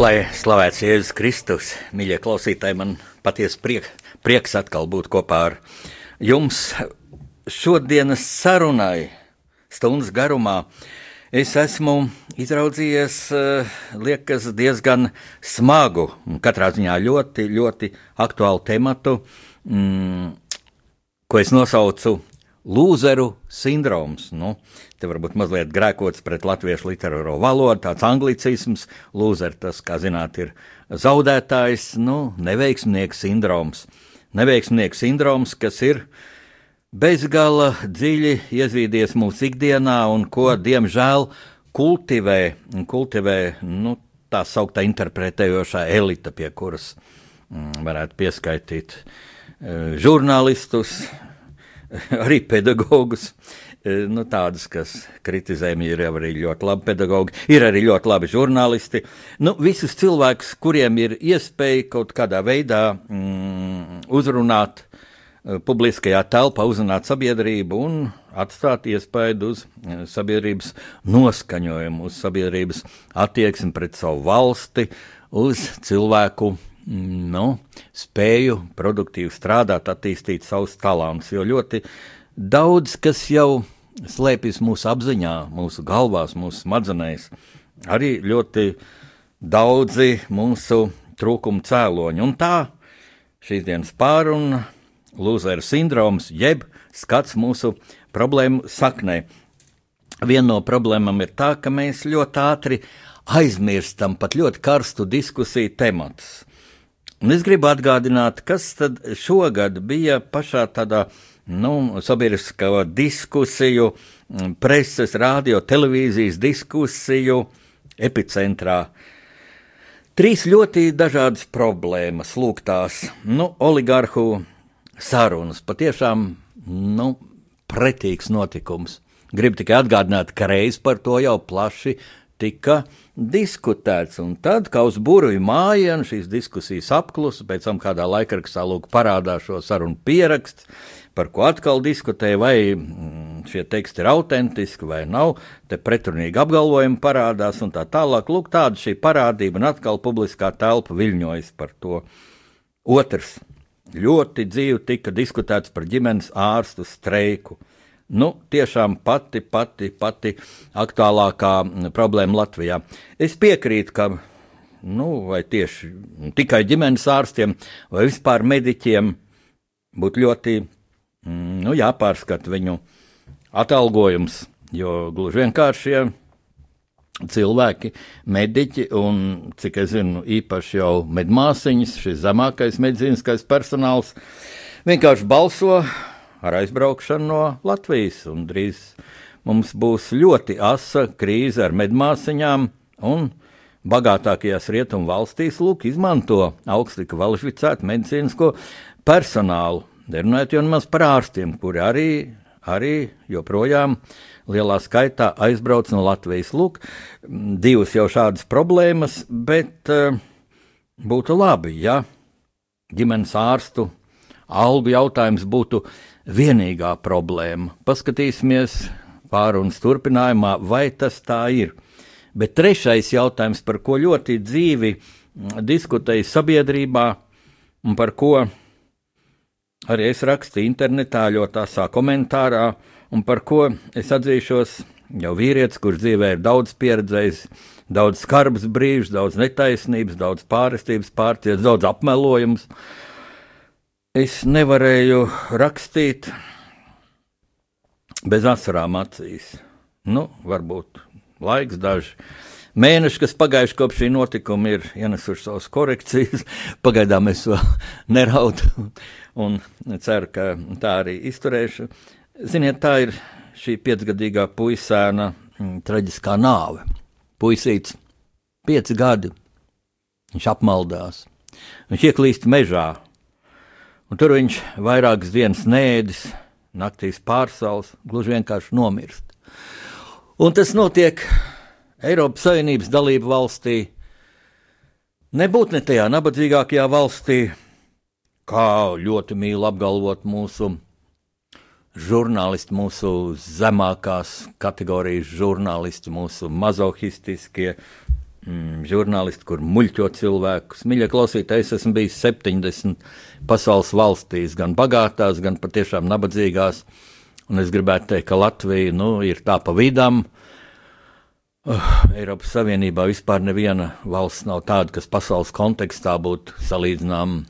Lai slavēts Jēzus Kristus, mīļie klausītāji, man patiesi priek, prieks atkal būt kopā ar jums šodienas sarunai stundas garumā. Es esmu izraudzījies, eh, liekas, diezgan smagu, katrā ziņā ļoti, ļoti aktuālu tematu, mm, ko es nosaucu Lūzeru sindroms. Nu, te varbūt mazliet grēkots pret latviešu literāro valodu, tāds anglicisms. Lūzer, tas, kā zināt, ir zaudētājs, nu, neveiksmnieks sindroms. Neveiksmnieks sindroms, kas ir bezgala dziļi iezīdies mūsu ikdienā un ko, diemžēl, kultivē, kultivē nu, tā sauktā interpretējošā elite, pie kuras mm, varētu pieskaitīt e, žurnālistus, arī pedagogus. E, nu, tādas, kas kritizējami, ir arī ļoti labi pedagogi, ir arī ļoti labi žurnālisti. Nu, visus cilvēkus, kuriem ir iespēja kaut kādā veidā mm, uzrunāt Eh, publiskajā telpā uzrunāt sabiedrību un atstāt iespaidu uz eh, sabiedrības noskaņojumu, uz sabiedrības attieksmi pret savu valsti, uz cilvēku nu, spēju produktīvi strādāt, attīstīt savus talantus. Jo ļoti daudz kas jau slēpjas mūsu apziņā, mūsu galvās, mūsu smadzenēs, arī ļoti daudzi mūsu trūkumu cēloņi. Un tā šīs dienas pārunu lūzera sindroms, jeb skats mūsu problēmu saknē. Viena no problēmām ir tā, ka mēs ļoti ātri aizmirstam pat ļoti karstu diskusiju tematus. Un es gribu atgādināt, kas tad šogad bija pašā tādā nu, sabiedriskā diskusiju, preses, radio, televīzijas diskusiju epicentrā. Trīs ļoti dažādas problēmas, lūk, tās nu, oligarhu sarunas. Patiešām nu, pretīgs notikums. Gribu tikai atgādināt, ka reiz par to jau plaši tika diskutēts. Un tad, kā uz burbuļu mājiņa, šīs diskusijas apklusa, pēc tam kādā laikrakstā lūk parādās šo sarunu pieraksts, par ko atkal diskutēja, vai mm, šie teksti ir autentiski vai nav. Te pretrunīgi apgalvojumi parādās un tā tālāk. Lūk, tāda šī parādība un atkal publiskā telpa viļņojas par to. Otrs Ļoti dzīvi tika diskutēts par ģimenes ārstu streiku. Nu, tiešām pati, pati, pati aktuālākā problēma Latvijā. Es piekrītu, ka nu, vai tieši tikai ģimenes ārstiem vai vispār mediķiem būtu ļoti mm, nu, jāpārskata viņu atalgojums, jo gluži vienkārši ja cilvēki, mediķi un, cik es zinu, īpaši jau medmāsiņas, šis zemākais medicīniskais personāls, vienkārši balso ar aizbraukšanu no Latvijas. Drīz mums būs ļoti asa krīze ar medmāsiņām un bagātākajās rietumu valstīs, lūk, izmanto augsti kvalificētu medicīnisko personālu. Nerunājot jau maz par ārstiem, kuri arī, arī joprojām lielā skaitā aizbrauc no Latvijas. Lūk, divas jau šādas problēmas, bet uh, būtu labi, ja ģimenes ārstu algu jautājums būtu vienīgā problēma. Paskatīsimies pārunas turpinājumā, vai tas tā ir. Bet trešais jautājums, par ko ļoti dzīvi diskutēja sabiedrībā, un par ko arī es rakstīju internetā, ļoti asā komentārā, uh, un par ko es atzīšos jau vīrietis, kurš dzīvē ir daudz pieredzējis, daudz skarbus brīžus, daudz netaisnības, daudz pārestības, pārciets, daudz apmelojums. Es nevarēju rakstīt bez asarām acīs. Nu, varbūt laiks daži. Mēneši, kas pagājuši kopš šī notikuma, ir ienesuši savas korekcijas. Pagaidām es vēl neraudu un ceru, ka tā arī izturēšu. Ziniet, tā ir šī piecgadīgā puisēna mm, traģiskā nāve. Puisīts, pieci gadi, viņš apmaldās, viņš ieklīst mežā, un tur viņš vairākas dienas nēdis, naktīs pārsals, gluži vienkārši nomirst. Un tas notiek Eiropas Savienības dalību valstī, nebūt ne tajā nabadzīgākajā valstī, kā ļoti mīl apgalvot mūsu žurnālisti, mūsu zemākās kategorijas žurnālisti, mūsu mazohistiskie mm, žurnālisti, kur muļķo cilvēkus. Mīļie klausītāji, es esmu bijis 70 pasaules valstīs, gan bagātās, gan patiešām nabadzīgās. Un es gribētu teikt, ka Latvija nu, ir tā pa vidam. Uh, Eiropas Savienībā vispār neviena valsts nav tāda, kas pasaules kontekstā būtu salīdzināma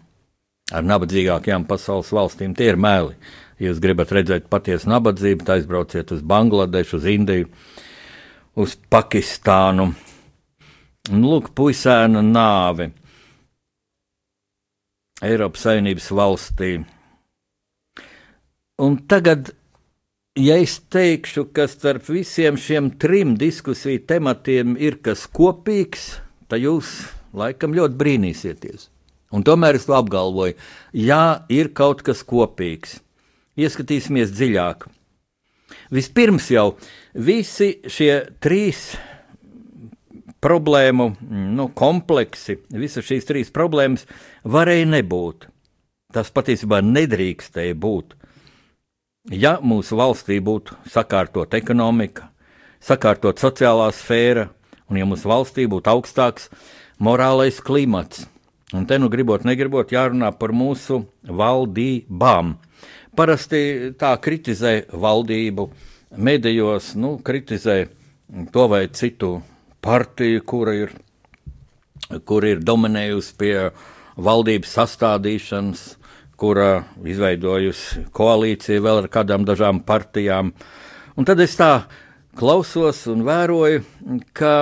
ar nabadzīgākajām pasaules valstīm. Tie ir meli. Ja jūs gribat redzēt patiesu nabadzību, tad aizbrauciet uz Bangladešu, uz Indiju, uz Pakistānu. Un, lūk, puisēna nāve Eiropas Savienības valstī. Un tagad, ja es teikšu, ka starp visiem šiem trim diskusiju tematiem ir kas kopīgs, tad jūs laikam ļoti brīnīsieties. Un tomēr es to apgalvoju, jā, ir kaut kas kopīgs. Ieskatīsimies dziļāk. Vispirms jau visi šie trīs problēmu nu, kompleksi, visas šīs trīs problēmas varēja nebūt. Tas patiesībā nedrīkstēja būt. Ja mūsu valstī būtu sakārtot ekonomika, sakārtot sociālā sfēra, un ja mūsu valstī būtu augstāks morālais klimats, un te nu gribot, negribot, jārunā par mūsu valdībām. Parasti tā kritizē valdību, medijos, nu, kritizē to vai citu partiju, kura ir, kur ir dominējusi pie valdības sastādīšanas, kura izveidojusi koalīciju vēl ar kādām dažām partijām. Un tad es tā klausos un vēroju, ka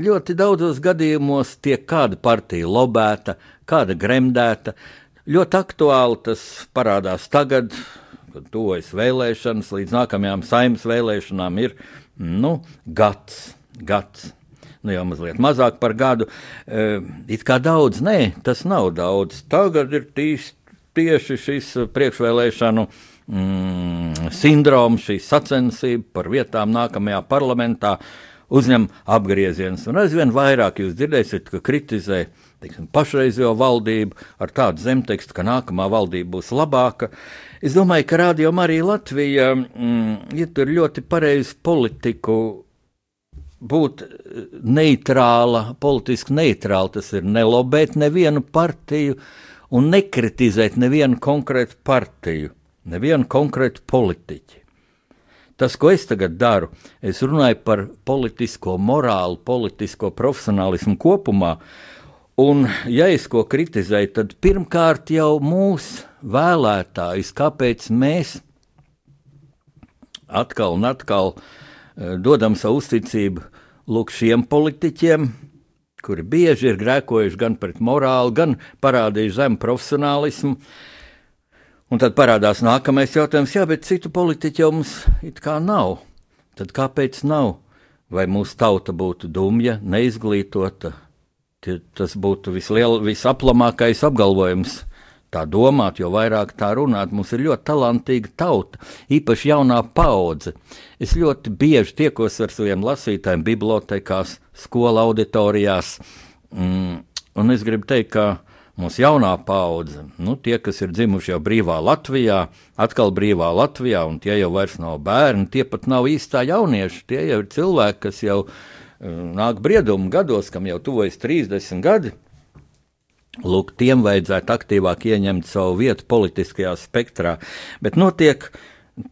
ļoti daudzos gadījumos tiek kāda partija lobēta, kāda gremdēta, Ļoti aktuāli tas parādās tagad, kad tuvojas vēlēšanas, līdz nākamajām saimnes vēlēšanām ir nu, gads. Gads. Nu, jau mazliet mazāk par gadu. E, it kā daudz, nē, tas nav daudz. Tagad ir tīs, tieši šis priekšvēlēšanu mm, sindroms, šī sacensība par vietām nākamajā parlamentā uzņem apgriezienus. Un aizvien vairāk jūs dzirdēsiet, ka kritizē teiksim, pašreizējo valdību ar tādu zemtekstu, ka nākamā valdība būs labāka. Es domāju, ka Rādio arī Latvija mm, ietur ļoti pareizu politiku. Būt neitrāla, politiski neitrāla, tas ir nelobēt nevienu partiju un nekritizēt nevienu konkrētu partiju, nevienu konkrētu politiķi. Tas, ko es tagad daru, es runāju par politisko morālu, politisko profesionālismu kopumā, Un, ja es ko kritizēju, tad pirmkārt jau mūsu vēlētājs, kāpēc mēs atkal un atkal uh, dodam savu uzticību lūk šiem politiķiem, kuri bieži ir grēkojuši gan pret morāli, gan parādījuši zemu profesionālismu. Un tad parādās nākamais jautājums, jā, bet citu politiķu jau mums it kā nav. Tad kāpēc nav? Vai mūsu tauta būtu dumja, neizglītota, Tas būtu visliel, visaplamākais apgalvojums. Tā domāt, jo vairāk tā runāt, mums ir ļoti talantīga tauta, īpaši jaunā paudze. Es ļoti bieži tiekos ar saviem lasītājiem, bibliotekās, skolu auditorijās, mm, un es gribu teikt, ka mūsu jaunā paudze, nu, tie, kas ir dzimuši jau brīvā Latvijā, atkal brīvā Latvijā, un tie jau vairs nav bērni, tie pat nav īstā jaunieši, tie jau ir cilvēki, kas jau ir nāk briedumu gados, kam jau tuvojas 30 gadi. Lūk, tiem vajadzētu aktīvāk ieņemt savu vietu politiskajā spektrā. Bet notiek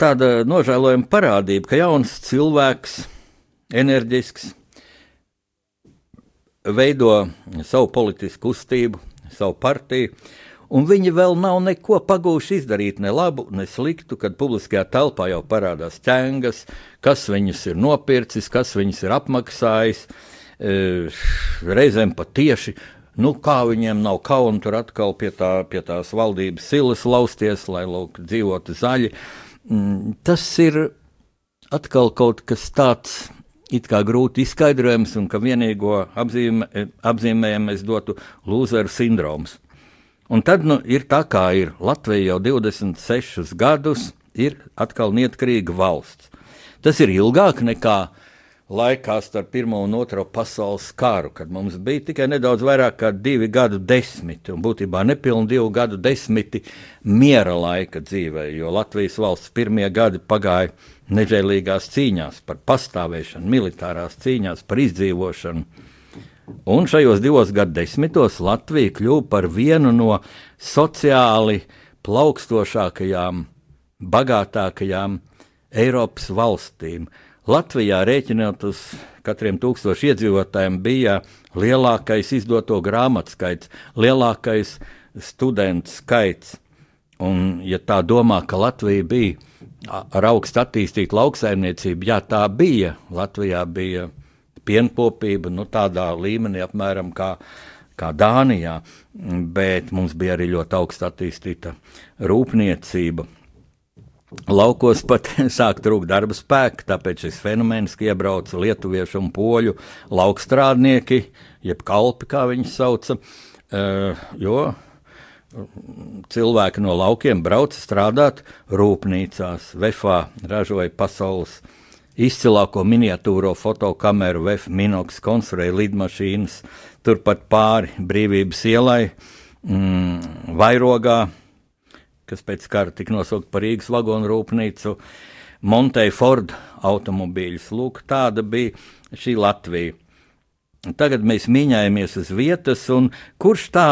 tāda nožēlojama parādība, ka jauns cilvēks, enerģisks, veido savu politisku kustību, savu partiju, un viņi vēl nav neko pagūši izdarīt, ne labu, ne sliktu, kad publiskajā telpā jau parādās ķēngas, kas viņus ir nopircis, kas viņus ir apmaksājis, e, reizēm pat tieši. Nu, kā viņiem nav kauna tur atkal pie, tā, pie tās valdības silas lausties, lai lūk, dzīvotu zaļi. mm, tas ir atkal kaut kas tāds. It kā grūti izskaidrojams, un ka vienīgo apzīmē, apzīmējumu es dotu lūzeru sindroms. Un tad nu, ir tā, kā ir. Latvija jau 26 gadus ir atkal neatkarīga valsts. Tas ir ilgāk nekā laikā starp Pirmo un Otro pasaules karu, kad mums bija tikai nedaudz vairāk kā divi gadu desmiti, un būtībā nepilni divu gadu desmiti miera laika dzīvē, jo Latvijas valsts pirmie gadi pagāja nežēlīgās cīņās par pastāvēšanu, militārās cīņās par izdzīvošanu. Un šajos divos gadsimtos Latvija kļuva par vienu no sociāli plaukstošākajām, bagātākajām Eiropas valstīm. Latvijā rēķinot uz katriem tūkstošiem iedzīvotājiem bija lielākais izdoto grāmatu skaits, lielākais studentu skaits. Un, ja tā domā, ka Latvija bija ar augstu attīstītu lauksaimniecību, jā, tā bija. Latvijā bija pienpopība nu, tādā līmenī, apmēram kā, kā Dānijā, bet mums bija arī ļoti augsta attīstīta rūpniecība. Laukos pat sāk trūkt darba spēka, tāpēc šis fenomens, ka iebrauca lietuviešu un poļu laukstrādnieki, jeb kalpi, kā viņi sauca, uh, jo cilvēki no laukiem brauca strādāt rūpnīcās. Vefā ražoja pasaules izcilāko miniatūro fotokameru, VF Minox konstruēja lidmašīnas, turpat pāri brīvības ielai, mm, Vairogā kas pēc kara tika nosaukta par Rīgas vagonu rūpnīcu, montēja Ford automobīļus. Lūk, tāda bija šī Latvija. Tagad mēs mīņājamies uz vietas, un kurš tā,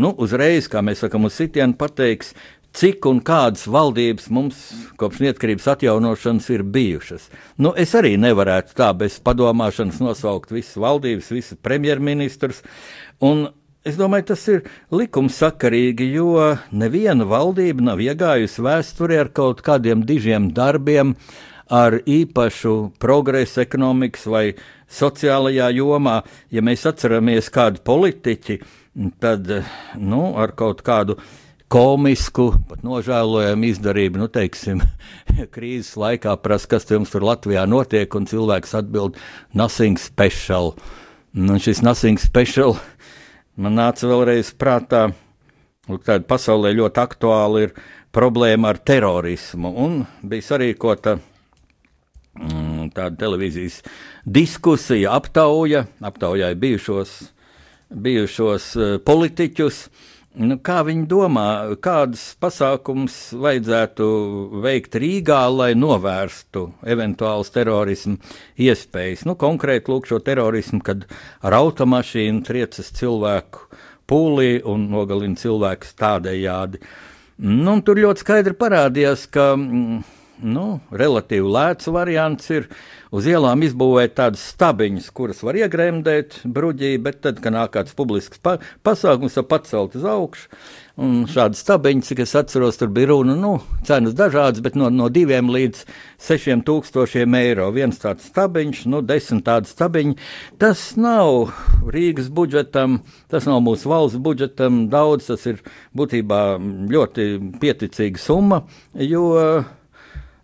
nu, uzreiz, kā mēs sakām, uz sitienu pateiks, cik un kādas valdības mums kopš neatkarības atjaunošanas ir bijušas. Nu, es arī nevarētu tā bez padomāšanas nosaukt visas valdības, visas premjerministrus, un Es domāju, tas ir likumsakarīgi, jo neviena valdība nav iegājusi vēsturē ar kaut kādiem dižiem darbiem, ar īpašu progresu ekonomikas vai sociālajā jomā. Ja mēs atceramies kādu politiķi, tad nu, ar kaut kādu komisku, pat nožēlojamu izdarību, nu, teiksim, krīzes laikā prasa, kas jums tur Latvijā notiek, un cilvēks atbild, nothing special. Un šis nothing special Man nāca vēlreiz prātā, ka pasaulē ļoti aktuāla ir problēma ar terorismu. Un bija sarīkota mm, tāda televīzijas diskusija, aptauja, aptaujāja bijušos, bijušos uh, politiķus. Nu, kā viņi domā, kādas pasākums vajadzētu veikt Rīgā, lai novērstu eventuālas terorismu iespējas? Nu, konkrēti, lūk, šo terorismu, kad ar automašīnu triecas cilvēku pūlī un nogalina cilvēkus tādējādi. Nu, tur ļoti skaidri parādījās, ka mm, nu, relatīvi lēts variants ir uz ielām izbūvēt tādas stabiņas, kuras var iegremdēt bruģī, bet tad, kad nāk kāds publisks pa pasākums, tad pacelt uz augšu. Un šādi stabiņi, cik es atceros, tur bija runa, nu, cenas dažādas, bet no, no diviem līdz sešiem tūkstošiem eiro. Viens tāds stabiņš, nu, desmit tādi stabiņi. Tas nav Rīgas budžetam, tas nav mūsu valsts budžetam daudz, tas ir būtībā ļoti pieticīga summa, jo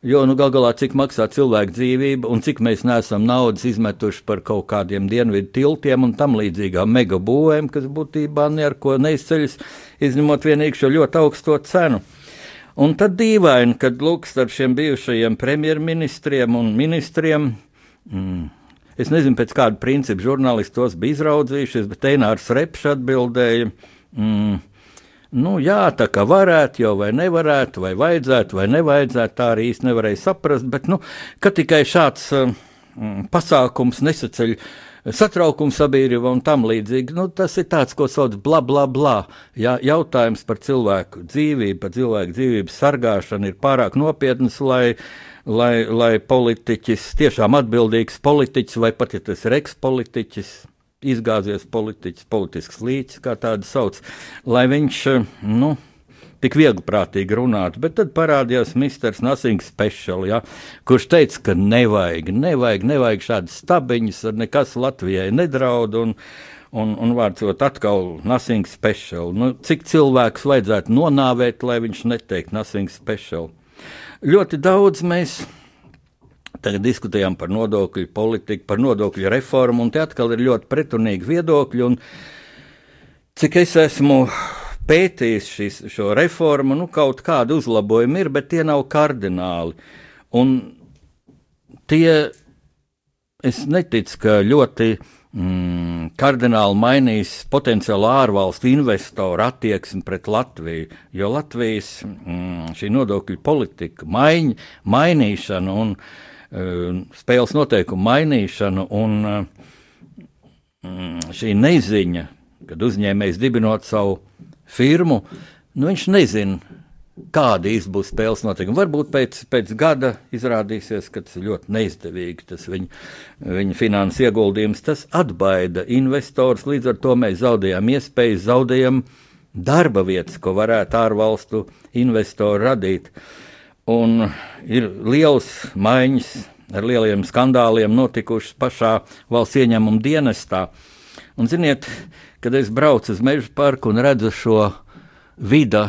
Jo nu, gal galā cik maksā cilvēka dzīvība un cik mēs neesam naudas izmetuši par kaut kādiem dienvidu tiltiem un tam līdzīgām megabūvēm, kas būtībā neko neizceļas, izņemot vienīgi šo ļoti augsto cenu. Un tad dīvaini, kad lūk, starp šiem bijušajiem premjerministriem un ministriem, mm, es nezinu, pēc kāda principa žurnālisti tos bija izraudzījušies, bet Einārs Repš atbildēja. Mm, Nu, jā, tā kā varētu, jau vai nevarētu, vai vajadzētu, vai nevajadzētu, tā arī īsti nevarēja saprast. Bet, nu, ka tikai šāds um, pasākums nesaceļ satraukumu sabiedrībā un tam līdzīgi, nu, tas ir tāds, ko sauc bla, bla, bla. Jā, jautājums par cilvēku dzīvību, par cilvēku dzīvības sargāšanu ir pārāk nopietns, lai, lai, lai politiķis, tiešām atbildīgs politiķis, vai pat ja tas ir ekspolitiķis, izgāzies politiķis, politisks līķis, kā tādu sauc, lai viņš, nu, tik viegli prātīgi runāt, bet tad parādījās Misters Nothing Special, ja, kurš teica, ka nevajag, nevajag, nevajag šādas stabiņas, nekas Latvijai nedraud, un, un, un vārdsot atkal Nothing Special. Nu, cik cilvēks vajadzētu nonāvēt, lai viņš neteikt Nothing Special? Ļoti daudz mēs tagad diskutējam par nodokļu politiku, par nodokļu reformu, un te atkal ir ļoti pretrunīgi viedokļi. Cik es esmu pētījis šis, šo reformu, nu, kaut kādi uzlabojumi ir, bet tie nav kardināli. Un tie, es neticu, ka ļoti mm, kardināli mainīs potenciāli ārvalstu investoru attieksmi pret Latviju. Jo Latvijas mm, šī nodokļu politika, maiņ, mainīšana un uh, spēles noteikumu mainīšana un uh, šī neziņa, kad uzņēmējs dibinot savu firmu, nu viņš nezina, kāda būs spēles notikumi. Varbūt pēc, pēc gada izrādīsies, ka tas ir ļoti neizdevīgi, tas viņa, viņa finanses ieguldījums, tas atbaida investors, līdz ar to mēs zaudējam iespējas, zaudējam darba vietas, ko varētu ārvalstu investori radīt. Un ir liels maiņas ar lieliem skandāliem notikušas pašā valsts ieņēmuma dienestā. Un, ziniet, kad es braucu uz meža parku un redzu šo vidu,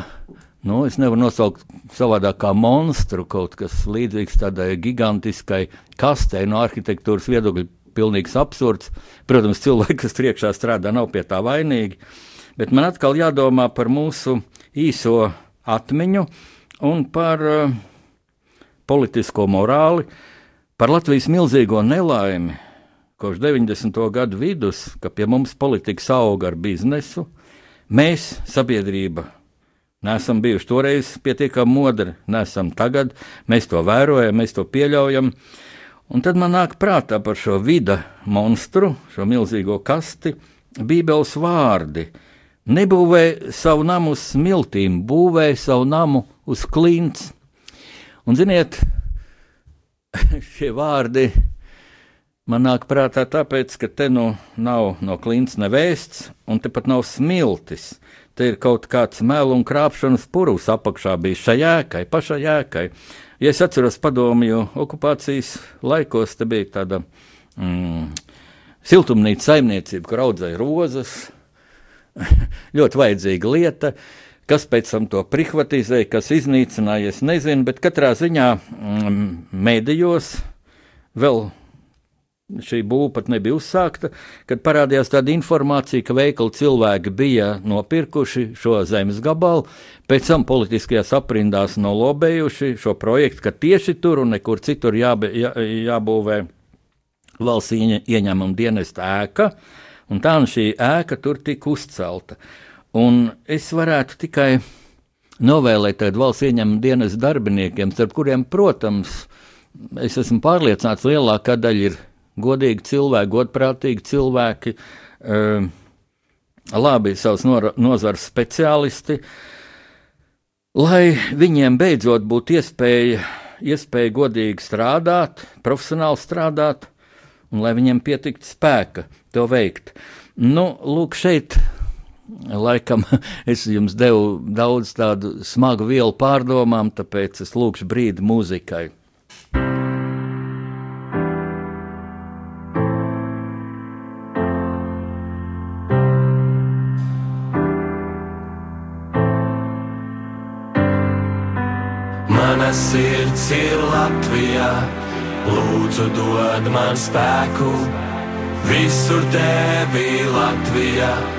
nu, es nevaru nosaukt savādāk kā monstru, kaut kas līdzīgs tādai gigantiskai kastei no arhitektūras viedokļa. Pilnīgs absurds. Protams, cilvēki, kas priekšā strādā, nav pie tā vainīgi. Bet man atkal jādomā par mūsu īso atmiņu un par uh, politisko morāli, par Latvijas milzīgo nelaimi, kopš 90. gadu vidus, ka pie mums politika auga ar biznesu, mēs, sabiedrība, neesam bijuši toreiz pietiekami modri, neesam tagad, mēs to vērojam, mēs to pieļaujam. Un tad man nāk prātā par šo vida monstru, šo milzīgo kasti, Bībeles vārdi. Nebūvē savu namu uz smiltīm, būvē savu namu uz klints. Un ziniet, šie vārdi Man nāk prātā tāpēc, ka te nu nav no klints nevēsts, un tepat nav smiltis. Te ir kaut kāds melu un krāpšanas purvs apakšā bijis šai jēkai, pašai jēkai. Ja es atceros padomju okupācijas laikos, te bija tāda mm, siltumnīca saimniecība, kur audzēja rozes. ļoti vajadzīga lieta. Kas pēc tam to prihvatizēja, kas iznīcināja, es nezinu, bet katrā ziņā mm, mēdījos vēl šī būva pat nebija uzsākta, kad parādījās tāda informācija, ka veikali cilvēki bija nopirkuši šo zemes gabalu, pēc tam politiskajās aprindās nolobējuši šo projektu, ka tieši tur un nekur citur jābe, jā, jābūvē valsts ieņēmuma dienesta ēka, un tā un šī ēka tur tika uzcelta. Un es varētu tikai novēlēt tādu valsts ieņēmuma dienesta darbiniekiem, starp kuriem, protams, es esmu pārliecināts, lielākā daļa ir godīgi cilvēki, godprātīgi cilvēki, um, labi savas nozares speciālisti, lai viņiem beidzot būtu iespēja, iespēja godīgi strādāt, profesionāli strādāt, un lai viņiem pietiktu spēka to veikt. Nu, lūk, šeit laikam es jums devu daudz tādu smagu vielu pārdomām, tāpēc es lūkšu brīdi mūzikai. sirds ir Latvijā. Lūdzu, dod man spēku, visur tevi Latvijā.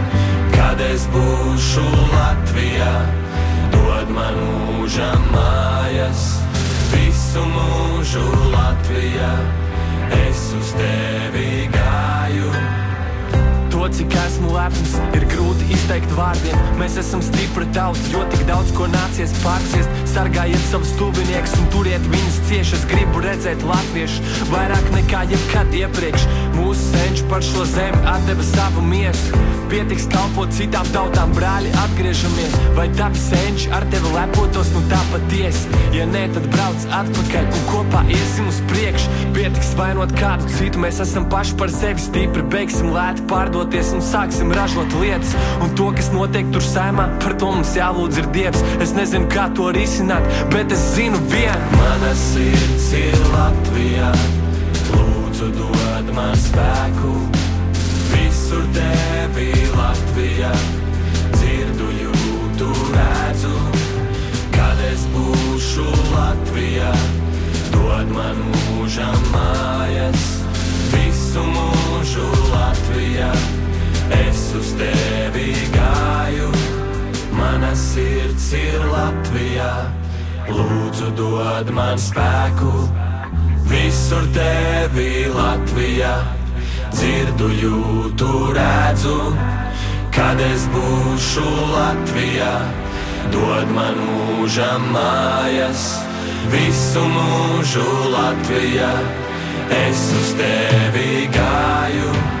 kad es būšu Latvijā. Dod man mūža mājas, visu mūžu Latvijā, es uz tevi gāju. To, cik esmu lepns, ir grūti izdarīt teikt vārdiem. Mēs esam stipri tauta, jo tik daudz ko nācies pārciest. Sargājiet savus tuviniekus un turiet viņus cieši. Es gribu redzēt latviešu vairāk nekā jebkad iepriekš. Mūsu senči par šo zemi atdeva savu miesu. Pietiks kalpot citām tautām, brāļi, atgriežamies. Vai tavi senči ar tevi lepotos, nu tā patiesi? Ja nē, tad brauc atpakaļ un kopā iesim uz priekšu. Pietiks vainot kādu citu, mēs esam paši par sevi stipri. Beigsim lēti pārdoties un sāksim ražot lietas. Un to, kas notiek tur saimā, par to mums jālūdz ir Dievs. Es nezinu, kā to risināt, bet es zinu vienu. Mana sirds ir Latvijā, lūdzu dod man spēku. Visur tevi Latvijā, dzirdu, jūtu, redzu, kad es būšu Latvijā. Dod man mūžam mājas, visu mūžu Latvijā. Es uz tevi gāju, mana sirds ir Latvijā. Lūdzu, dod man spēku, visur tevi Latvijā. Dzirdu, jūtu, redzu, kad es būšu Latvijā. Dod man mūža mājas, visu mūžu Latvijā. Es uz tevi gāju.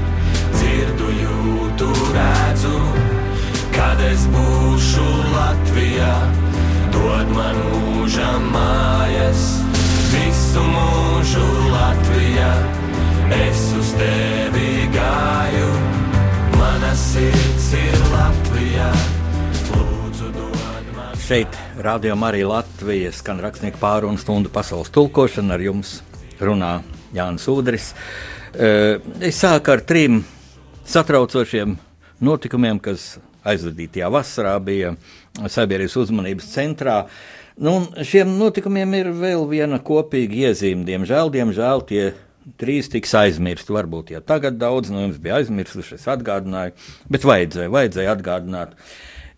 dzirdu, jūtu, redzu, kad es būšu Latvijā. Dod man mūžam mājas, visu mūžu Latvijā. Es uz tevi gāju, mana sirds ir Latvijā. Lūdzu, dod man Šeit rādījumā arī Latvijas skan rakstnieku pārunu stundu pasaules tulkošana ar jums runā Jānis Udris. Eh, Es sāku ar trim satraucošiem notikumiem, kas aizvadītajā vasarā bija sabiedrības uzmanības centrā. Nu, šiem notikumiem ir vēl viena kopīga iezīme. Diemžēl, diemžēl tie trīs tiks aizmirsti. Varbūt, ja tagad daudz no jums bija aizmirsuši, es atgādināju, bet vajadzēja, vajadzēja atgādināt.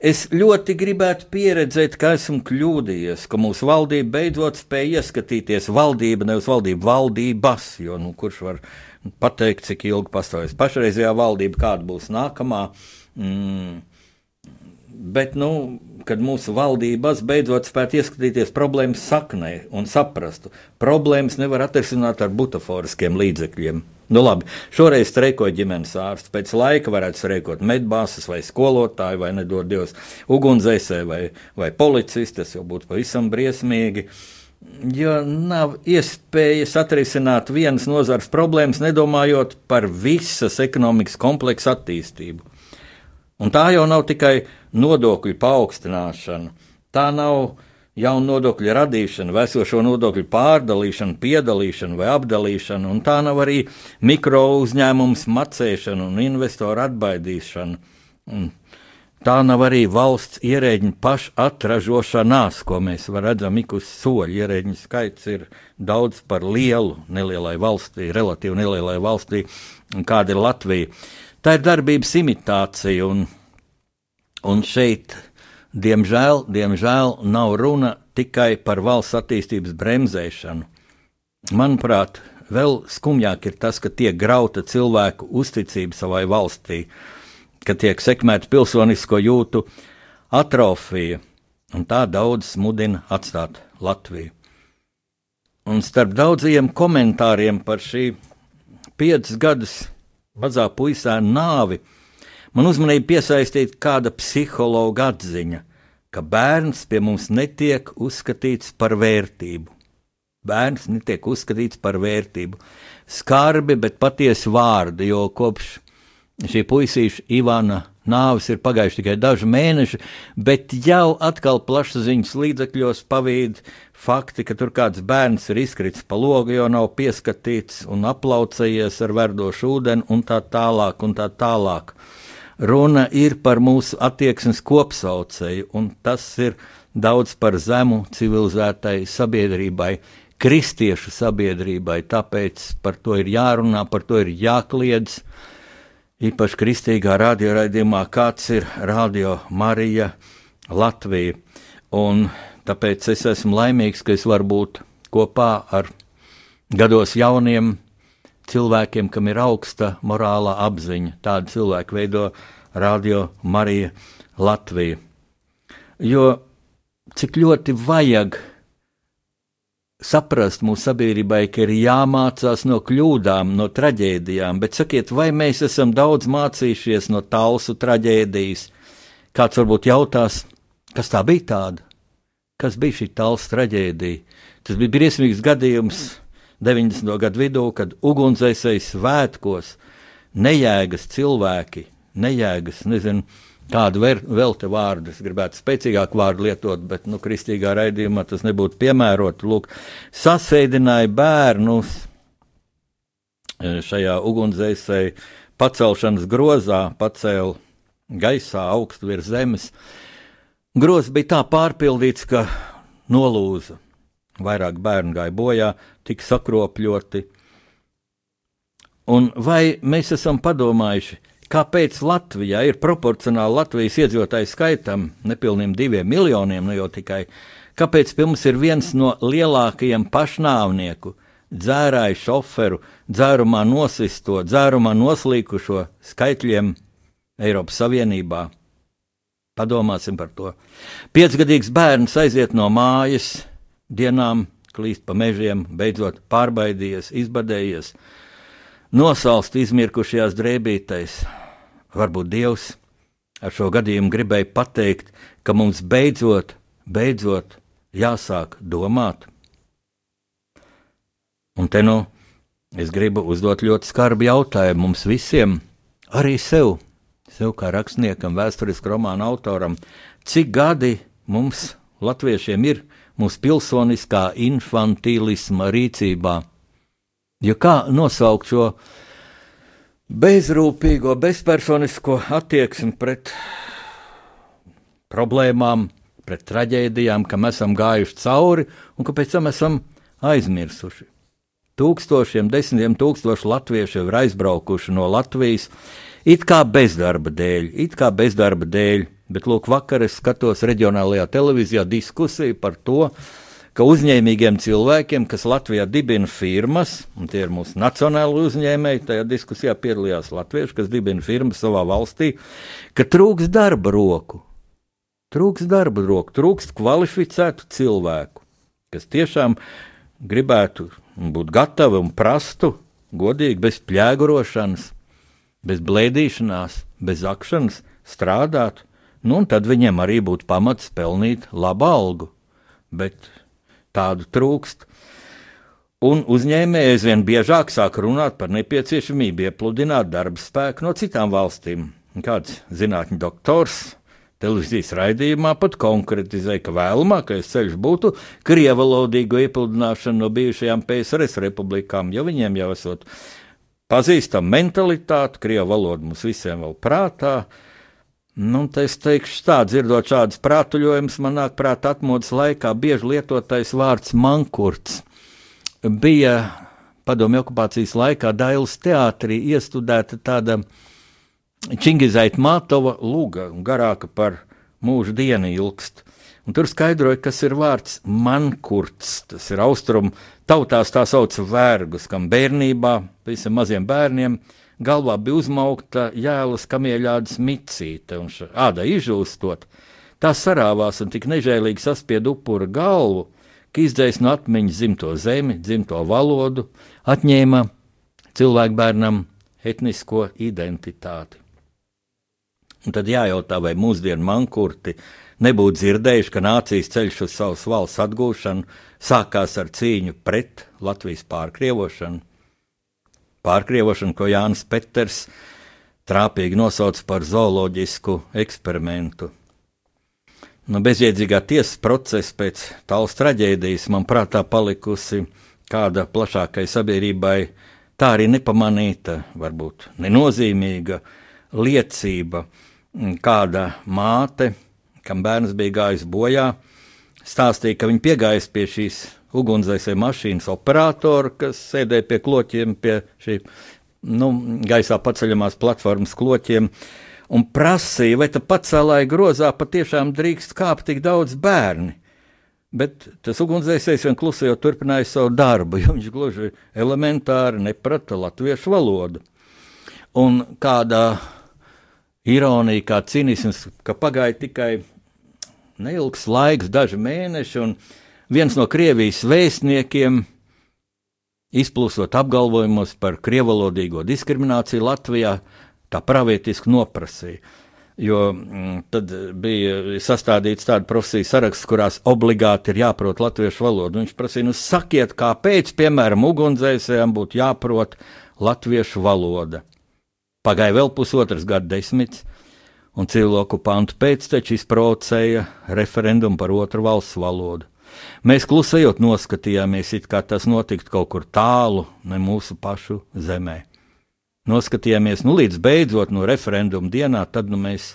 Es ļoti gribētu pieredzēt, ka esmu kļūdījies, ka mūsu valdība beidzot spēja ieskatīties valdība, nevis valdība, valdības. Jo nu, kurš var pateikt, cik ilgi pastāvēs pašreizējā valdība, kāda būs nākamā? Mm. Bet, nu, kad mūsu valdības beidzot spētu ieskatīties problēmas saknē un saprastu, problēmas nevar atrisināt ar butaforiskiem līdzekļiem. Nu, labi, šoreiz streikoja ģimenes ārsts. Pēc laika varētu streikot medbāzes vai skolotāji, vai nedod Dievs, ugunsdzēsēji vai, vai policisti. Tas jau būtu pavisam briesmīgi. Jo nav iespējas atrisināt vienas nozares problēmas, nedomājot par visas ekonomikas kompleksu attīstību. Un tā jau nav tikai nodokļu paaugstināšana, tā nav jaunu nodokļu radīšana, esošo nodokļu pārdalīšana, piedalīšana vai apdalīšana, un tā nav arī mikro uzņēmumu macēšana un investoru atbaidīšana. Un tā nav arī valsts ierēģiņu pašatražošanās, ko mēs redzam ik uz soļa. Ierēģiņu skaits ir daudz par lielu nelielai valstī, relatīvi nelielai valstī, kāda ir Latvija. Tā ir darbības imitācija, un, un šeit, diemžēl, diemžēl, nav runa tikai par valsts attīstības bremzēšanu. Manuprāt, vēl skumjāk ir tas, ka tiek grauta cilvēku uzticība savai valstī, ka tiek sekmēta pilsonisko jūtu atrofija, un tā daudz mudina atstāt Latviju. Un starp daudziem komentāriem par šī piecas gadus mazā puisā nāvi, man uzmanību piesaistīja kāda psihologa atziņa, ka bērns pie mums netiek uzskatīts par vērtību. Bērns netiek uzskatīts par vērtību. Skarbi, bet patiesi vārdi, jo kopš šī puisīša Ivana nāves ir pagājuši tikai daži mēneši, bet jau atkal plašsaziņas līdzekļos pavīd fakti, ka tur kāds bērns ir izkritis pa logu, jo nav pieskatīts un aplaucējies ar verdošu ūdeni un tā tālāk un tā tālāk. Runa ir par mūsu attieksmes kopsaucēju, un tas ir daudz par zemu civilizētai sabiedrībai, kristiešu sabiedrībai. Tāpēc par to ir jārunā, par to ir jākliedz. Īpaši kristīgā radioraidījumā, kāds ir Radio Marija Latvija. Un tāpēc es esmu laimīgs, ka es varu būt kopā ar gados jauniem cilvēkiem, kam ir augsta morālā apziņa. Tādi cilvēki veido Radio Marija Latviju. Jo cik ļoti vajag saprast mūsu sabiedrībai, ka ir jāmācās no kļūdām, no traģēdijām, bet sakiet, vai mēs esam daudz mācījušies no talsu traģēdijas? Kāds varbūt jautās, kas tā bija tāda? Kas bija šī talsu traģēdija? Tas bija briesmīgs gadījums 90. gadu vidū, kad ugunsdzēsēji svētkos nejēgas cilvēki, nejēgas, nezinu, kādu vēl te vārdu, es gribētu spēcīgāku vārdu lietot, bet, nu, kristīgā raidījumā tas nebūtu piemērot. Lūk, sasēdināja bērnus e, šajā ugunsdzēsēji pacelšanas grozā, pacēla gaisā augstu virs zemes. Grozs bija tā pārpildīts, ka nolūza. Vairāk bērnu gāja bojā, tika sakropļoti. Un vai mēs esam padomājuši, kāpēc Latvijā ir proporcionāli Latvijas iedzīvotāju skaitam, nepilniem diviem miljoniem, nu jau tikai, kāpēc pie mums ir viens no lielākajiem pašnāvnieku, dzērāju šoferu, dzērumā nosisto, dzērumā noslīkušo skaitļiem Eiropas Savienībā. Padomāsim par to. Piecgadīgs bērns aiziet no mājas, dienām klīst pa mežiem, beidzot pārbaidījies, izbadējies, nosalst izmirkušajās drēbītēs. Varbūt Dievs ar šo gadījumu gribēja pateikt, ka mums beidzot, beidzot jāsāk domāt. Un te nu es gribu uzdot ļoti skarbu jautājumu mums visiem, arī sev, sev kā rakstniekam, vēsturisku romānu autoram, cik gadi mums, latviešiem, ir mūsu pilsoniskā infantīlisma rīcībā. Jo kā nosaukt šo bezrūpīgo, bezpersonisko attieksmi pret problēmām, pret traģēdijām, kam esam gājuši cauri un ka pēc tam esam aizmirsuši. Tūkstošiem, desmitiem tūkstoši latviešu ir aizbraukuši no Latvijas, it kā bezdarba dēļ, it kā bezdarba dēļ, Bet, lūk, vakar es skatos reģionālajā televīzijā diskusiju par to, ka uzņēmīgiem cilvēkiem, kas Latvijā dibina firmas, un tie ir mūsu nacionāli uzņēmēji, tajā diskusijā piedalījās latvieši, kas dibina firmas savā valstī, ka trūks darba roku. Trūks darba roku, trūks kvalificētu cilvēku, kas tiešām gribētu būt gatavi un prastu godīgi, bez pļēgurošanas, bez blēdīšanās, bez akšanas strādāt nu, tad viņiem arī būtu pamats pelnīt labu algu. Bet tādu trūkst. Un uzņēmēji aizvien biežāk sāk runāt par nepieciešamību iepludināt darba spēku no citām valstīm. Kāds zinātņu doktors televīzijas raidījumā pat konkretizēja, ka vēlamākais ceļš būtu krievalodīgu iepludināšanu no bijušajām PSRS republikām, jo viņiem jau esot pazīstama mentalitāte, krievu valoda mums visiem vēl prātā, uh, Nu, es teikšu, tā dzirdot šādus prātuļojumus, man nāk prātā atmodas laikā bieži lietotais vārds mankurts. Bija padomju okupācijas laikā Dailas teātrī iestudēta tāda Čingizaita Mātova luga, garāka par mūžu dienu ilgst. Un tur skaidroja, kas ir vārds mankurts. Tas ir austrumu tautās tā sauc vergus, kam bērnībā, visam maziem bērniem, galvā bija uzmaukta jēlas kamieļādas micīte, un āda izžūstot, tā sarāvās un tik nežēlīgi saspied upura galvu, ka izdzēs no atmiņas dzimto zemi, dzimto valodu, atņēma cilvēku bērnam etnisko identitāti. Un tad jājautā, vai mūsdienu mankurti nebūtu dzirdējuši, ka nācijas ceļš uz savas valsts atgūšanu sākās ar cīņu pret Latvijas pārkrievošanu pārkrievošanu, ko Jānis Peters trāpīgi nosauc par zooloģisku eksperimentu. Nu, bezjēdzīgā tiesas procesa pēc tālas traģēdijas man prātā palikusi kāda plašākai sabiedrībai tā arī nepamanīta, varbūt nenozīmīga liecība, kāda māte, kam bērns bija gājis bojā, stāstīja, ka viņa piegājas pie šīs ugunsdzēsēji mašīnas operatora, kas sēdēja pie kloķiem, pie šī nu, gaisā paceļamās platformas kloķiem, un prasīja, vai tā pacēlāja grozā patiešām drīkst kāpt tik daudz bērni. Bet tas ugunsdzēsējs vien klusējot turpināja savu darbu, jo viņš gluži elementāri neprata latviešu valodu. Un kādā ironija, kā cinisms, ka pagāja tikai neilgs laiks, daži mēneši, un viens no Krievijas vēstniekiem, izplūstot apgalvojumus par krievalodīgo diskrimināciju Latvijā, tā pravietiski noprasīja. Jo m, tad bija sastādīts tāds profesijas saraksts, kurās obligāti ir jāprot latviešu valoda. Viņš prasīja, nu sakiet, kāpēc, piemēram, ugunsdzēsējiem būtu jāprot latviešu valoda. Pagāja vēl pusotras gadsimts, un civilu okupantu pēcteči izprovocēja referendumu par otru valsts valodu. Mēs klusējot noskatījāmies, it kā tas notiktu kaut kur tālu, ne mūsu pašu zemē. Noskatījāmies, nu līdz beidzot no referenduma dienā, tad nu mēs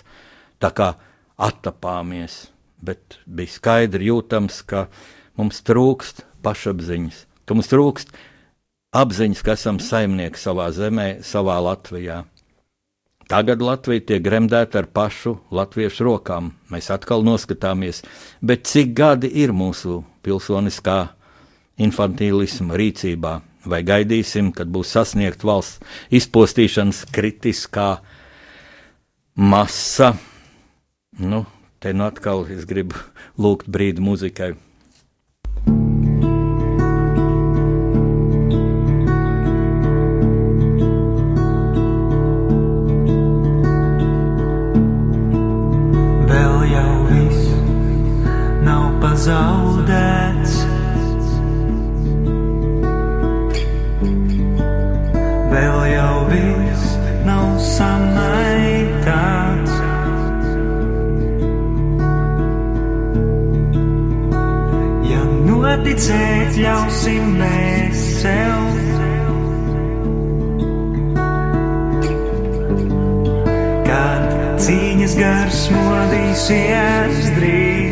tā kā attapāmies, bet bija skaidri jūtams, ka mums trūkst pašapziņas, ka mums trūkst apziņas, ka esam saimnieki savā zemē, savā Latvijā. Tagad Latvija tiek gremdēta ar pašu latviešu rokām. Mēs atkal noskatāmies, bet cik gadi ir mūsu pilsoniskā infantīlisma rīcībā? Vai gaidīsim, kad būs sasniegta valsts izpostīšanas kritiskā masa? Nu, te nu atkal es gribu lūgt brīdi muzikai. Noticēt ļausim mēs sev. Kad cīņas gars modīsies drīz.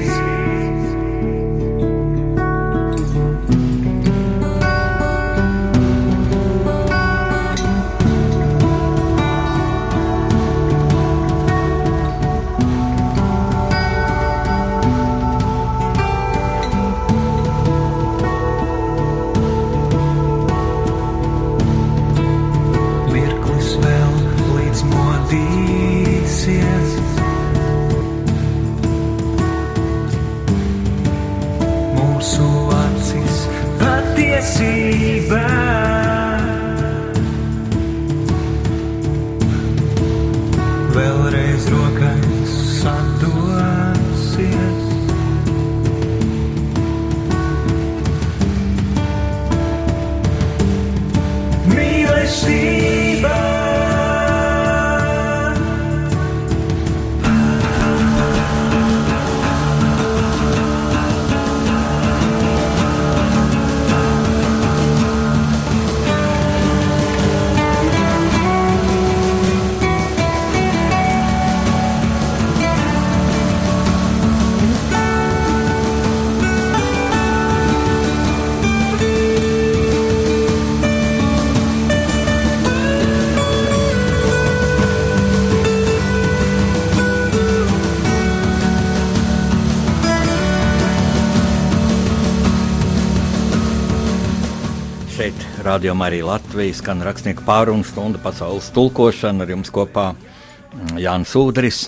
Rādījumā arī Latvijas skan rakstnieku pārunu stunda pasaules tulkošana ar jums kopā mm, Jānis Udris.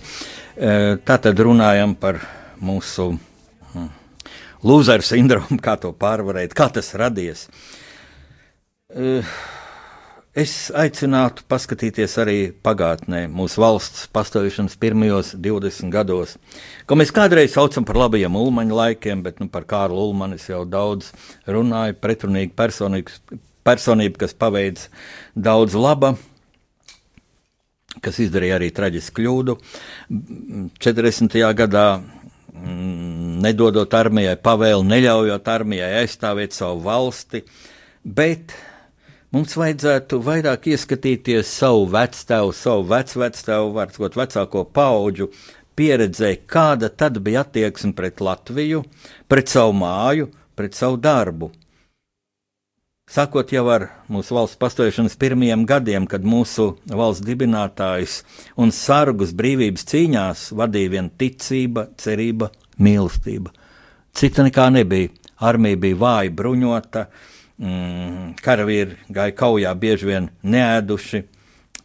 E, Tātad runājam par mūsu mm, lūzeru sindromu, kā to pārvarēt, kā tas radies. E, Es aicinātu paskatīties arī pagātnē, mūsu valsts pastāvēšanas pirmajos 20 gados, ko mēs kādreiz saucam par labajiem ulmaņa laikiem, bet nu, par Kārlu Ulmanu es jau daudz runāju. Kas izdarīja arī traģisku kļūdu. 40. gadā mm, nedodot armijai pavēlu, neļaujot armijai aizstāvēt savu valsti, bet mums vajadzētu vairāk ieskatīties savu vectēvu, savu vecvectēvu, var sakot, vecāko pauģu pieredzē, kāda tad bija attieksme pret Latviju, pret savu māju, pret savu darbu. Sākot jau ar mūsu valsts pastāvēšanas pirmajiem gadiem, kad mūsu valsts dibinātājs un sargus brīvības cīņās vadīja vien ticība, cerība, mīlestība. Cita nekā nebija. Armija bija vāja, bruņota, mm, karavīri gāja kaujā bieži vien neēduši,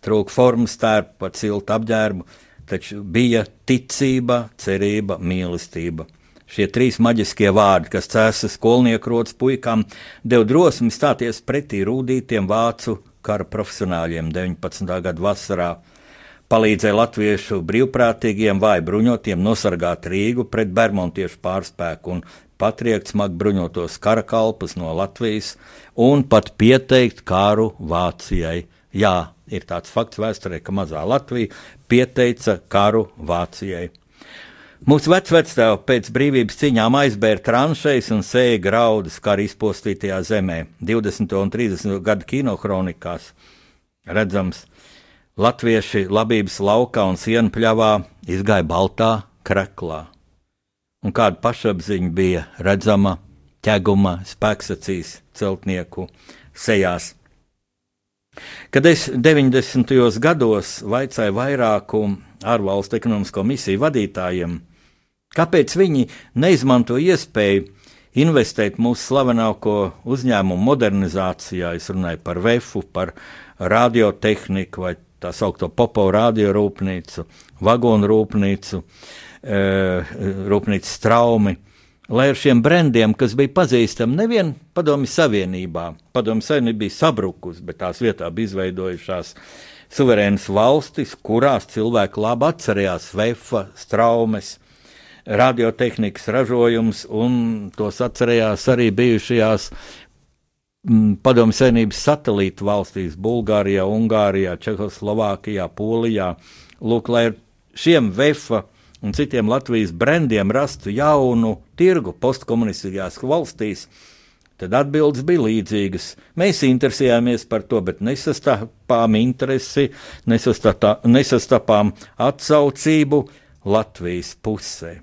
trūka formas tērpu, pat siltu apģērbu, taču bija ticība, cerība, mīlestība. Šie trīs maģiskie vārdi, kas cēsa skolnieku rotas puikām, deva drosmi stāties pretī rūtītiem vācu kara profesionāļiem 19. gada vasarā. Palīdzēja latviešu brīvprātīgiem vai bruņotiem nosargāt Rīgu pret bermontiešu pārspēku un patriekt smagi bruņotos karakalpus no Latvijas un pat pieteikt kāru Vācijai. Jā, ir tāds fakts vēsturē, ka mazā Latvija pieteica karu Vācijai. Mūsu vecvectēvi pēc brīvības cīņām aizbēra tranšejas un sēja graudus kara izpostītajā zemē. 20. un 30. gadu kinokronikās redzams, latvieši labības laukā un sienu pļavā izgāja baltā kreklā. Un kāda pašapziņa bija redzama ķeguma spēksacīs celtnieku sejās. Kad es 90. gados vaicāju vairāku ārvalstu ekonomisko misiju vadītājiem, Kāpēc viņi neizmanto iespēju investēt mūsu slavenāko uzņēmumu modernizācijā? Es runāju par VEFu, par radiotehniku vai tā saucamo popo radiorūpnīcu, vagonu rūpnīcu, e, rūpnīcu straumi. Lai ar šiem brendiem, kas bija pazīstami nevien Padomju Savienībā, Padomju Savienība bija sabrukusi, bet tās vietā bija izveidojušās suverēnas valstis, kurās cilvēki labi atcerējās Vefa, Straumes, radiotehnikas ražojums, un tos atcerējās arī bijušajās mm, padomju senības satelītu valstīs - Bulgārijā, Ungārijā, Čehoslovākijā, Polijā. Lūk, lai ar šiem VEFA un citiem Latvijas brendiem rastu jaunu tirgu postkomunistiskajās valstīs, tad atbildes bija līdzīgas. Mēs interesējāmies par to, bet nesastapām interesi, nesastapām atsaucību Latvijas pusē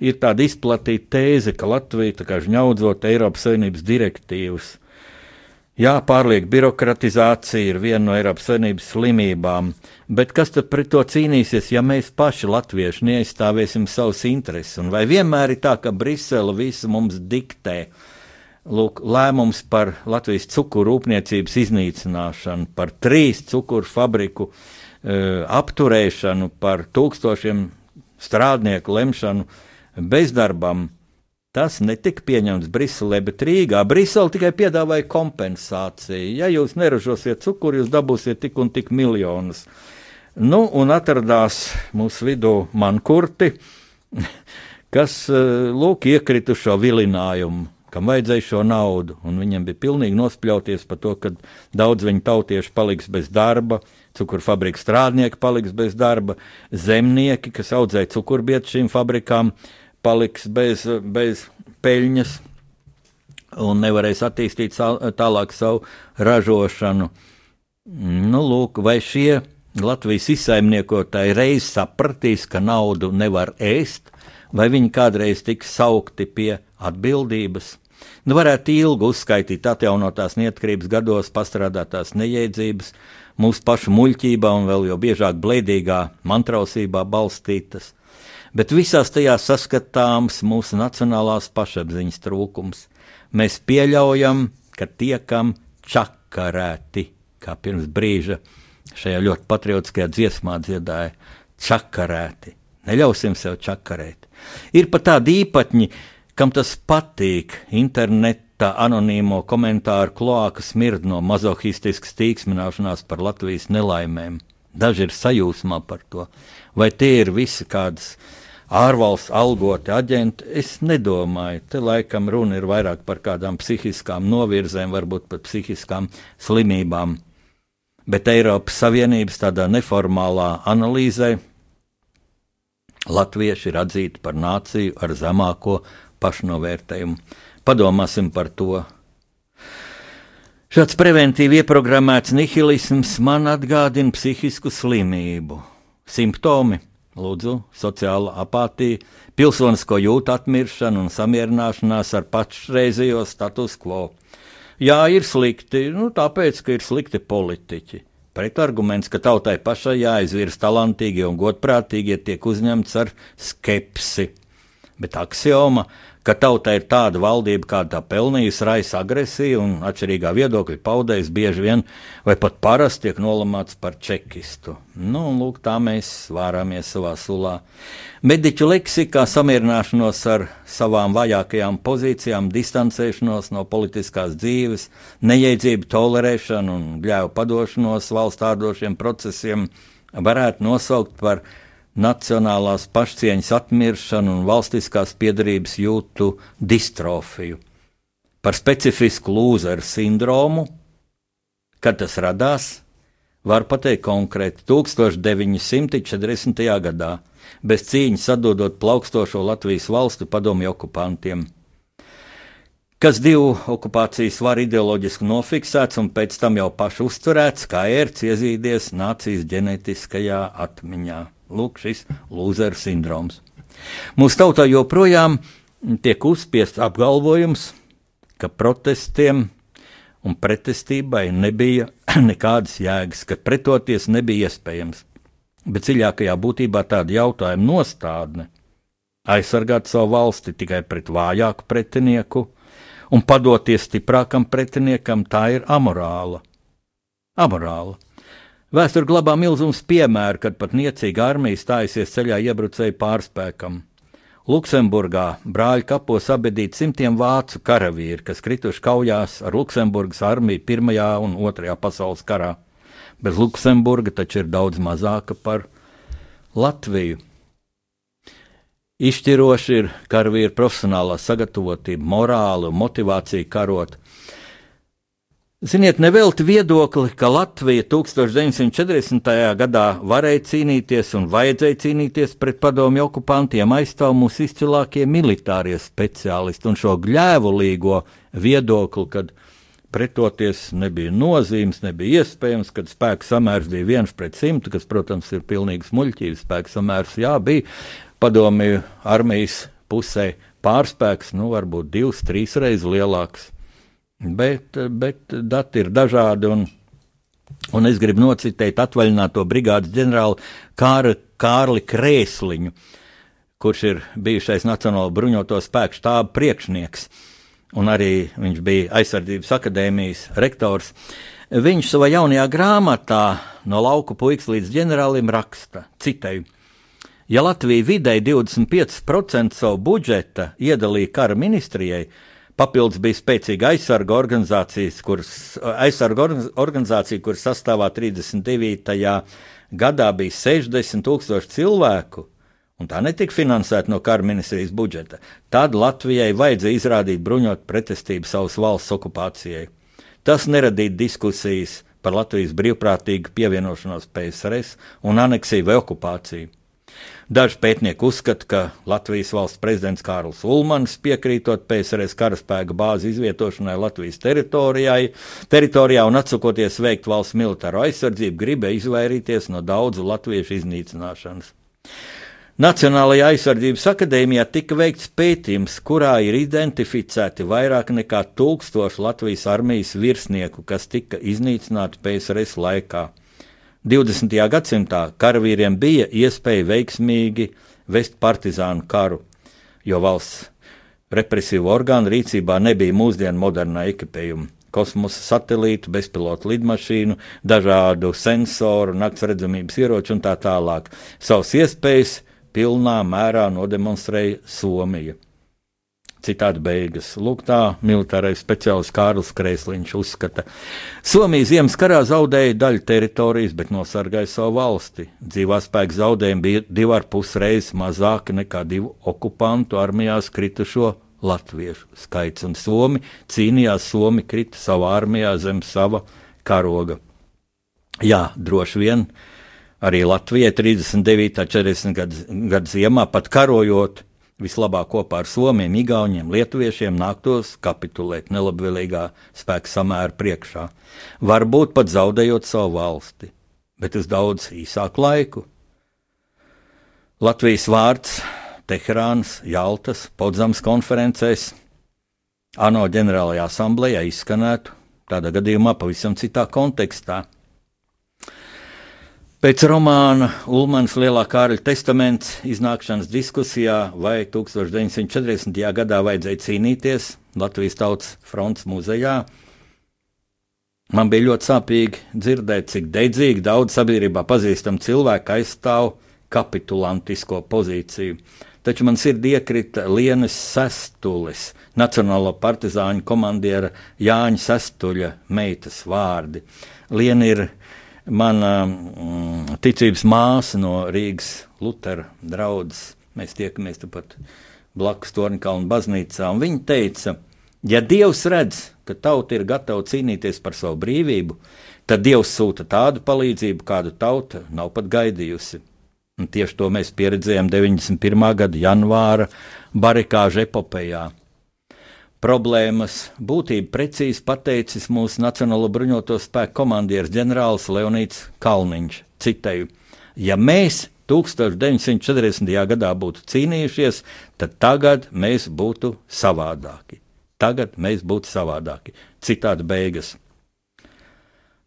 ir tāda izplatīta tēze, ka Latvija kā žņaudzot Eiropas Savienības direktīvas. Jā, pārliek birokratizācija ir viena no Eiropas Savienības slimībām, bet kas tad pret to cīnīsies, ja mēs paši latvieši neaizstāvēsim savus intereses? Un vai vienmēr ir tā, ka Brisele visu mums diktē? Lūk, lēmums par Latvijas cukuru rūpniecības iznīcināšanu, par trīs cukuru fabriku e, apturēšanu, par tūkstošiem strādnieku lemšanu bezdarbam. Tas netika pieņemts Briselē, bet Rīgā. Brisele tikai piedāvāja kompensāciju. Ja jūs neražosiet cukuru, jūs dabūsiet tik un tik miljonus. Nu, un atradās mūsu vidū mankurti, kas eh, lūk iekrita šo vilinājumu, kam vajadzēja šo naudu. Un viņam bija pilnīgi nospļauties par to, ka daudz viņu tautiešu paliks bez darba, cukurfabrikas strādnieki paliks bez darba, zemnieki, kas audzēja cukurbietu šīm fabrikām, paliks bez, bez peļņas un nevarēs attīstīt tālāk savu ražošanu. Nu, lūk, vai šie Latvijas izsaimniekotāji reiz sapratīs, ka naudu nevar ēst, vai viņi kādreiz tiks saukti pie atbildības? Nu, varētu ilgi uzskaitīt atjaunotās neatkarības gados pastrādātās nejēdzības, mūsu pašu muļķībā un vēl jau biežāk blēdīgā mantrausībā balstītas bet visās tajās saskatāms mūsu nacionālās pašapziņas trūkums. Mēs pieļaujam, ka tiekam čakarēti, kā pirms brīža šajā ļoti patriotiskajā dziesmā dziedāja, čakarēti. Neļausim sev čakarēt. Ir pat tādi īpatņi, kam tas patīk, interneta anonīmo komentāru kloāka smird no mazohistiskas tīksmināšanās par Latvijas nelaimēm. Daži ir sajūsmā par to. Vai tie ir visi kādas ārvalstu algoti aģenti. Es nedomāju, te laikam runa ir vairāk par kādām psihiskām novirzēm, varbūt pat psihiskām slimībām. bet Eiropas Savienības tādā neformālā analīzē latvieši ir atzīti par nāciju ar zemāko pašnovērtējumu. Padomāsim par to. Šāds preventīvi ieprogrammēts nihilisms man atgādina psihisku slimību. Simptomi - lūdzu, sociāla apātija, pilsonisko jūtu atmiršana un samierināšanās ar pašreizējo status quo. Jā, ir slikti, nu, tāpēc, ka ir slikti politiķi. Pretarguments, ka tautai pašai jāizvirz talantīgie un godprātīgie, tiek uzņemts ar skepsi. Bet axioma, ka tautai ir tāda valdība, kāda tā pelnījusi, raisa agresiju un atšķirīgā viedokļa paudējs bieži vien vai pat parasti tiek nolamāts par čekistu. Nu, un lūk, tā mēs vārāmies savā sulā. Mediķu leksikā samierināšanos ar savām vajākajām pozīcijām, distancēšanos no politiskās dzīves, neiedzību tolerēšanu un gļēvu padošanos valsts ārdošiem procesiem varētu nosaukt par nacionālās pašcieņas atmiršanu un valstiskās piedarības jūtu distrofiju, par specifisku lūzeru sindromu, kad tas radās, var pateikt konkrēti 1940. gadā, bez cīņas atdodot plaukstošo Latvijas valsti padomju okupantiem kas divu okupācijas var ideoloģiski nofiksēts un pēc tam jau pašu uzturēts, kā ērts iezīdies nācijas ģenetiskajā atmiņā. Lūk, šis lūzeru sindroms. Mūsu tautā joprojām tiek uzspiests apgalvojums, ka protestiem un pretestībai nebija nekādas jēgas, ka pretoties nebija iespējams. Bet dziļākajā būtībā tāda jautājuma nostādne - aizsargāt savu valsti tikai pret vājāku pretinieku un padoties stiprākam pretiniekam, tā ir amorāla. Amorāla. Vēsture glabā milzums piemēru, kad pat niecīga armija stājusies ceļā iebrucēju pārspēkam. Luksemburgā brāļu kapos abedīt simtiem vācu karavīri, kas krituši kaujās ar Luksemburgas armiju Pirmajā un Otrajā pasaules karā. Bez Luksemburga taču ir daudz mazāka par Latviju. Izšķiroši ir karavīra profesionālā sagatavotība, morāla un motivācija karot. Ziniet, nevelti viedokli, ka Latvija 1940. gadā varēja cīnīties un vajadzēja cīnīties pret padomju okupantiem, aizstāv mūsu izcilākie militārie speciālisti un šo gļēvulīgo viedokli, kad pretoties nebija nozīmes, nebija iespējams, kad spēku samērs bija viens pret simtu, kas, protams, ir pilnīgs muļķības spēku samērs. Jā, bija padomju armijas pusē pārspēks, nu, varbūt divas, trīs reizes lielāks bet, bet dati ir dažādi. Un, un es gribu nocitēt atvaļināto brigādes ģenerāli Kāra, Kārli Krēsliņu, kurš ir bijušais Nacionālo bruņoto spēku štāba priekšnieks, un arī viņš bija aizsardzības akadēmijas rektors. Viņš savā jaunajā grāmatā no lauku puikas līdz ģenerālim raksta, citēju, ja Latvija vidēji 25% savu budžeta iedalīja kara ministrijai, Papildus bija spēcīga aizsarga organizācija, kuras, aizsarga organizācija, kuras sastāvā 39. gadā bija 60 tūkstoši cilvēku, un tā netika finansēta no kara ministrijas budžeta. Tad Latvijai vajadzēja izrādīt bruņot pretestību savas valsts okupācijai. Tas neradīja diskusijas par Latvijas brīvprātīgu pievienošanos PSRS un aneksiju vai okupāciju. Daži pētnieki uzskata, ka Latvijas valsts prezidents Kārls Ulmans piekrītot PSRS karaspēka bāzi izvietošanai Latvijas teritorijā un atsakoties veikt valsts militāro aizsardzību, gribēja izvairīties no daudzu latviešu iznīcināšanas. Nacionālajā aizsardzības akadēmijā tika veikts pētījums, kurā ir identificēti vairāk nekā tūkstoši Latvijas armijas virsnieku, kas tika iznīcināti PSRS laikā. 20. gadsimtā karavīriem bija iespēja veiksmīgi vest partizānu karu, jo valsts represīvu orgānu rīcībā nebija mūsdienu modernā ekipējuma. Kosmosa satelītu, bezpilotu lidmašīnu, dažādu sensoru, nakts redzamības ieroču un tā tālāk. Savas iespējas pilnā mērā nodemonstrēja Somija. Citādi beigas. Lūk, tā militārais speciālists Kārlis Krēsliņš uzskata. Somija ziemas karā zaudēja daļu teritorijas, bet nosargāja savu valsti. Dzīvā spēka zaudējumi bija divi ar pus reizes mazāki nekā divu okupantu armijās kritušo latviešu skaits, un Somi cīnījās, Somi krita savā armijā zem sava karoga. Jā, droši vien arī Latvijai 39. un 40. gadu gad ziemā pat karojot vislabāk kopā ar Somiem, Igauniem, Lietuviešiem nāktos kapitulēt nelabvēlīgā spēka samēra priekšā, varbūt pat zaudējot savu valsti, bet uz daudz īsāku laiku. Latvijas vārds Teherānas, Jaltas, Podzams konferencēs, ANO ģenerālajā asamblējā izskanētu tādā gadījumā pavisam citā kontekstā. Pēc romāna Ulmans Lielā Kārļa testaments iznākšanas diskusijā, vai 1940. gadā vajadzēja cīnīties Latvijas Tautas fronts muzejā, man bija ļoti sāpīgi dzirdēt, cik deidzīgi daudz sabiedrībā pazīstam cilvēku aizstāv kapitulantisko pozīciju. Taču man sirdī iekrita Lienas Sestulis, Nacionālo partizāņu komandiera Jāņa Sestuļa meitas vārdi. Liena ir mana mm, ticības māsa no Rīgas Lutera draudzes. Mēs tiekamies tepat blakus Torņkalnu baznīcā, un viņa teica, ja Dievs redz, ka tauta ir gatava cīnīties par savu brīvību, tad Dievs sūta tādu palīdzību, kādu tauta nav pat gaidījusi. Un tieši to mēs pieredzējām 91. gada janvāra barikāžu epopējā problēmas būtību precīzi pateicis mūsu Nacionālo bruņoto spēku komandieris ģenerālis Leonīts Kalniņš. Citēju, ja mēs 1940. gadā būtu cīnījušies, tad tagad mēs būtu savādāki. Tagad mēs būtu savādāki. Citādi beigas.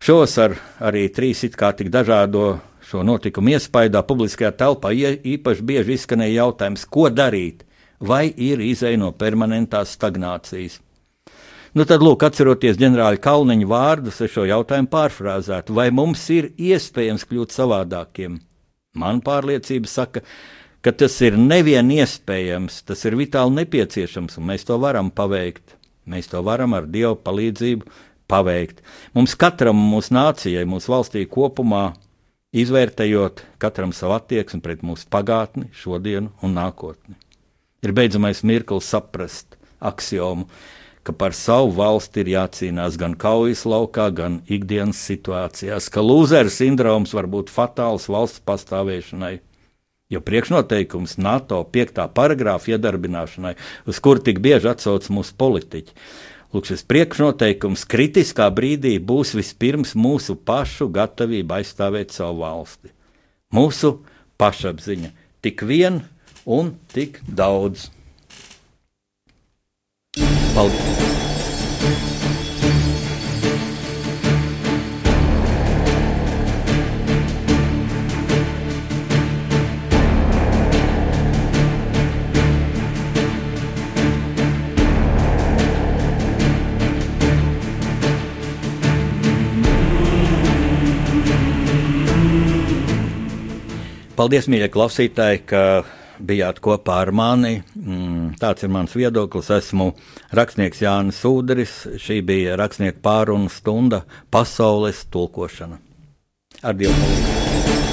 Šovasar arī trīs it kā tik dažādo šo notikumu iespaidā publiskajā telpā īpaši bieži izskanēja jautājums, ko darīt, vai ir izēja no permanentās stagnācijas. Nu, tad, lūk, atceroties ģenerāļa Kalniņa vārdus, es šo jautājumu pārfrāzētu, vai mums ir iespējams kļūt savādākiem? Man pārliecība saka, ka tas ir nevien iespējams, tas ir vitāli nepieciešams, un mēs to varam paveikt. Mēs to varam ar Dieva palīdzību paveikt. Mums katram, mūsu nācijai, mūsu valstī kopumā, izvērtējot katram savu attieksmi pret mūsu pagātni, šodienu un nākotni ir beidzamais mirklis saprast axiomu, ka par savu valsti ir jācīnās gan kaujas laukā, gan ikdienas situācijās, ka lūzera sindroms var būt fatāls valsts pastāvēšanai. Jo priekšnoteikums NATO 5. paragrāfa iedarbināšanai, uz kuru tik bieži atsauc mūsu politiķi, Lūk, šis priekšnoteikums kritiskā brīdī būs vispirms mūsu pašu gatavība aizstāvēt savu valsti. Mūsu pašapziņa. Tik vien un tik daudz. Paldies! Paldies, mīļie klausītāji, ka bijāt kopā ar mani. Mm, tāds ir mans viedoklis. Esmu rakstnieks Jānis Sūderis. Šī bija rakstnieku pārunu stunda pasaules tulkošana. Ar Dievu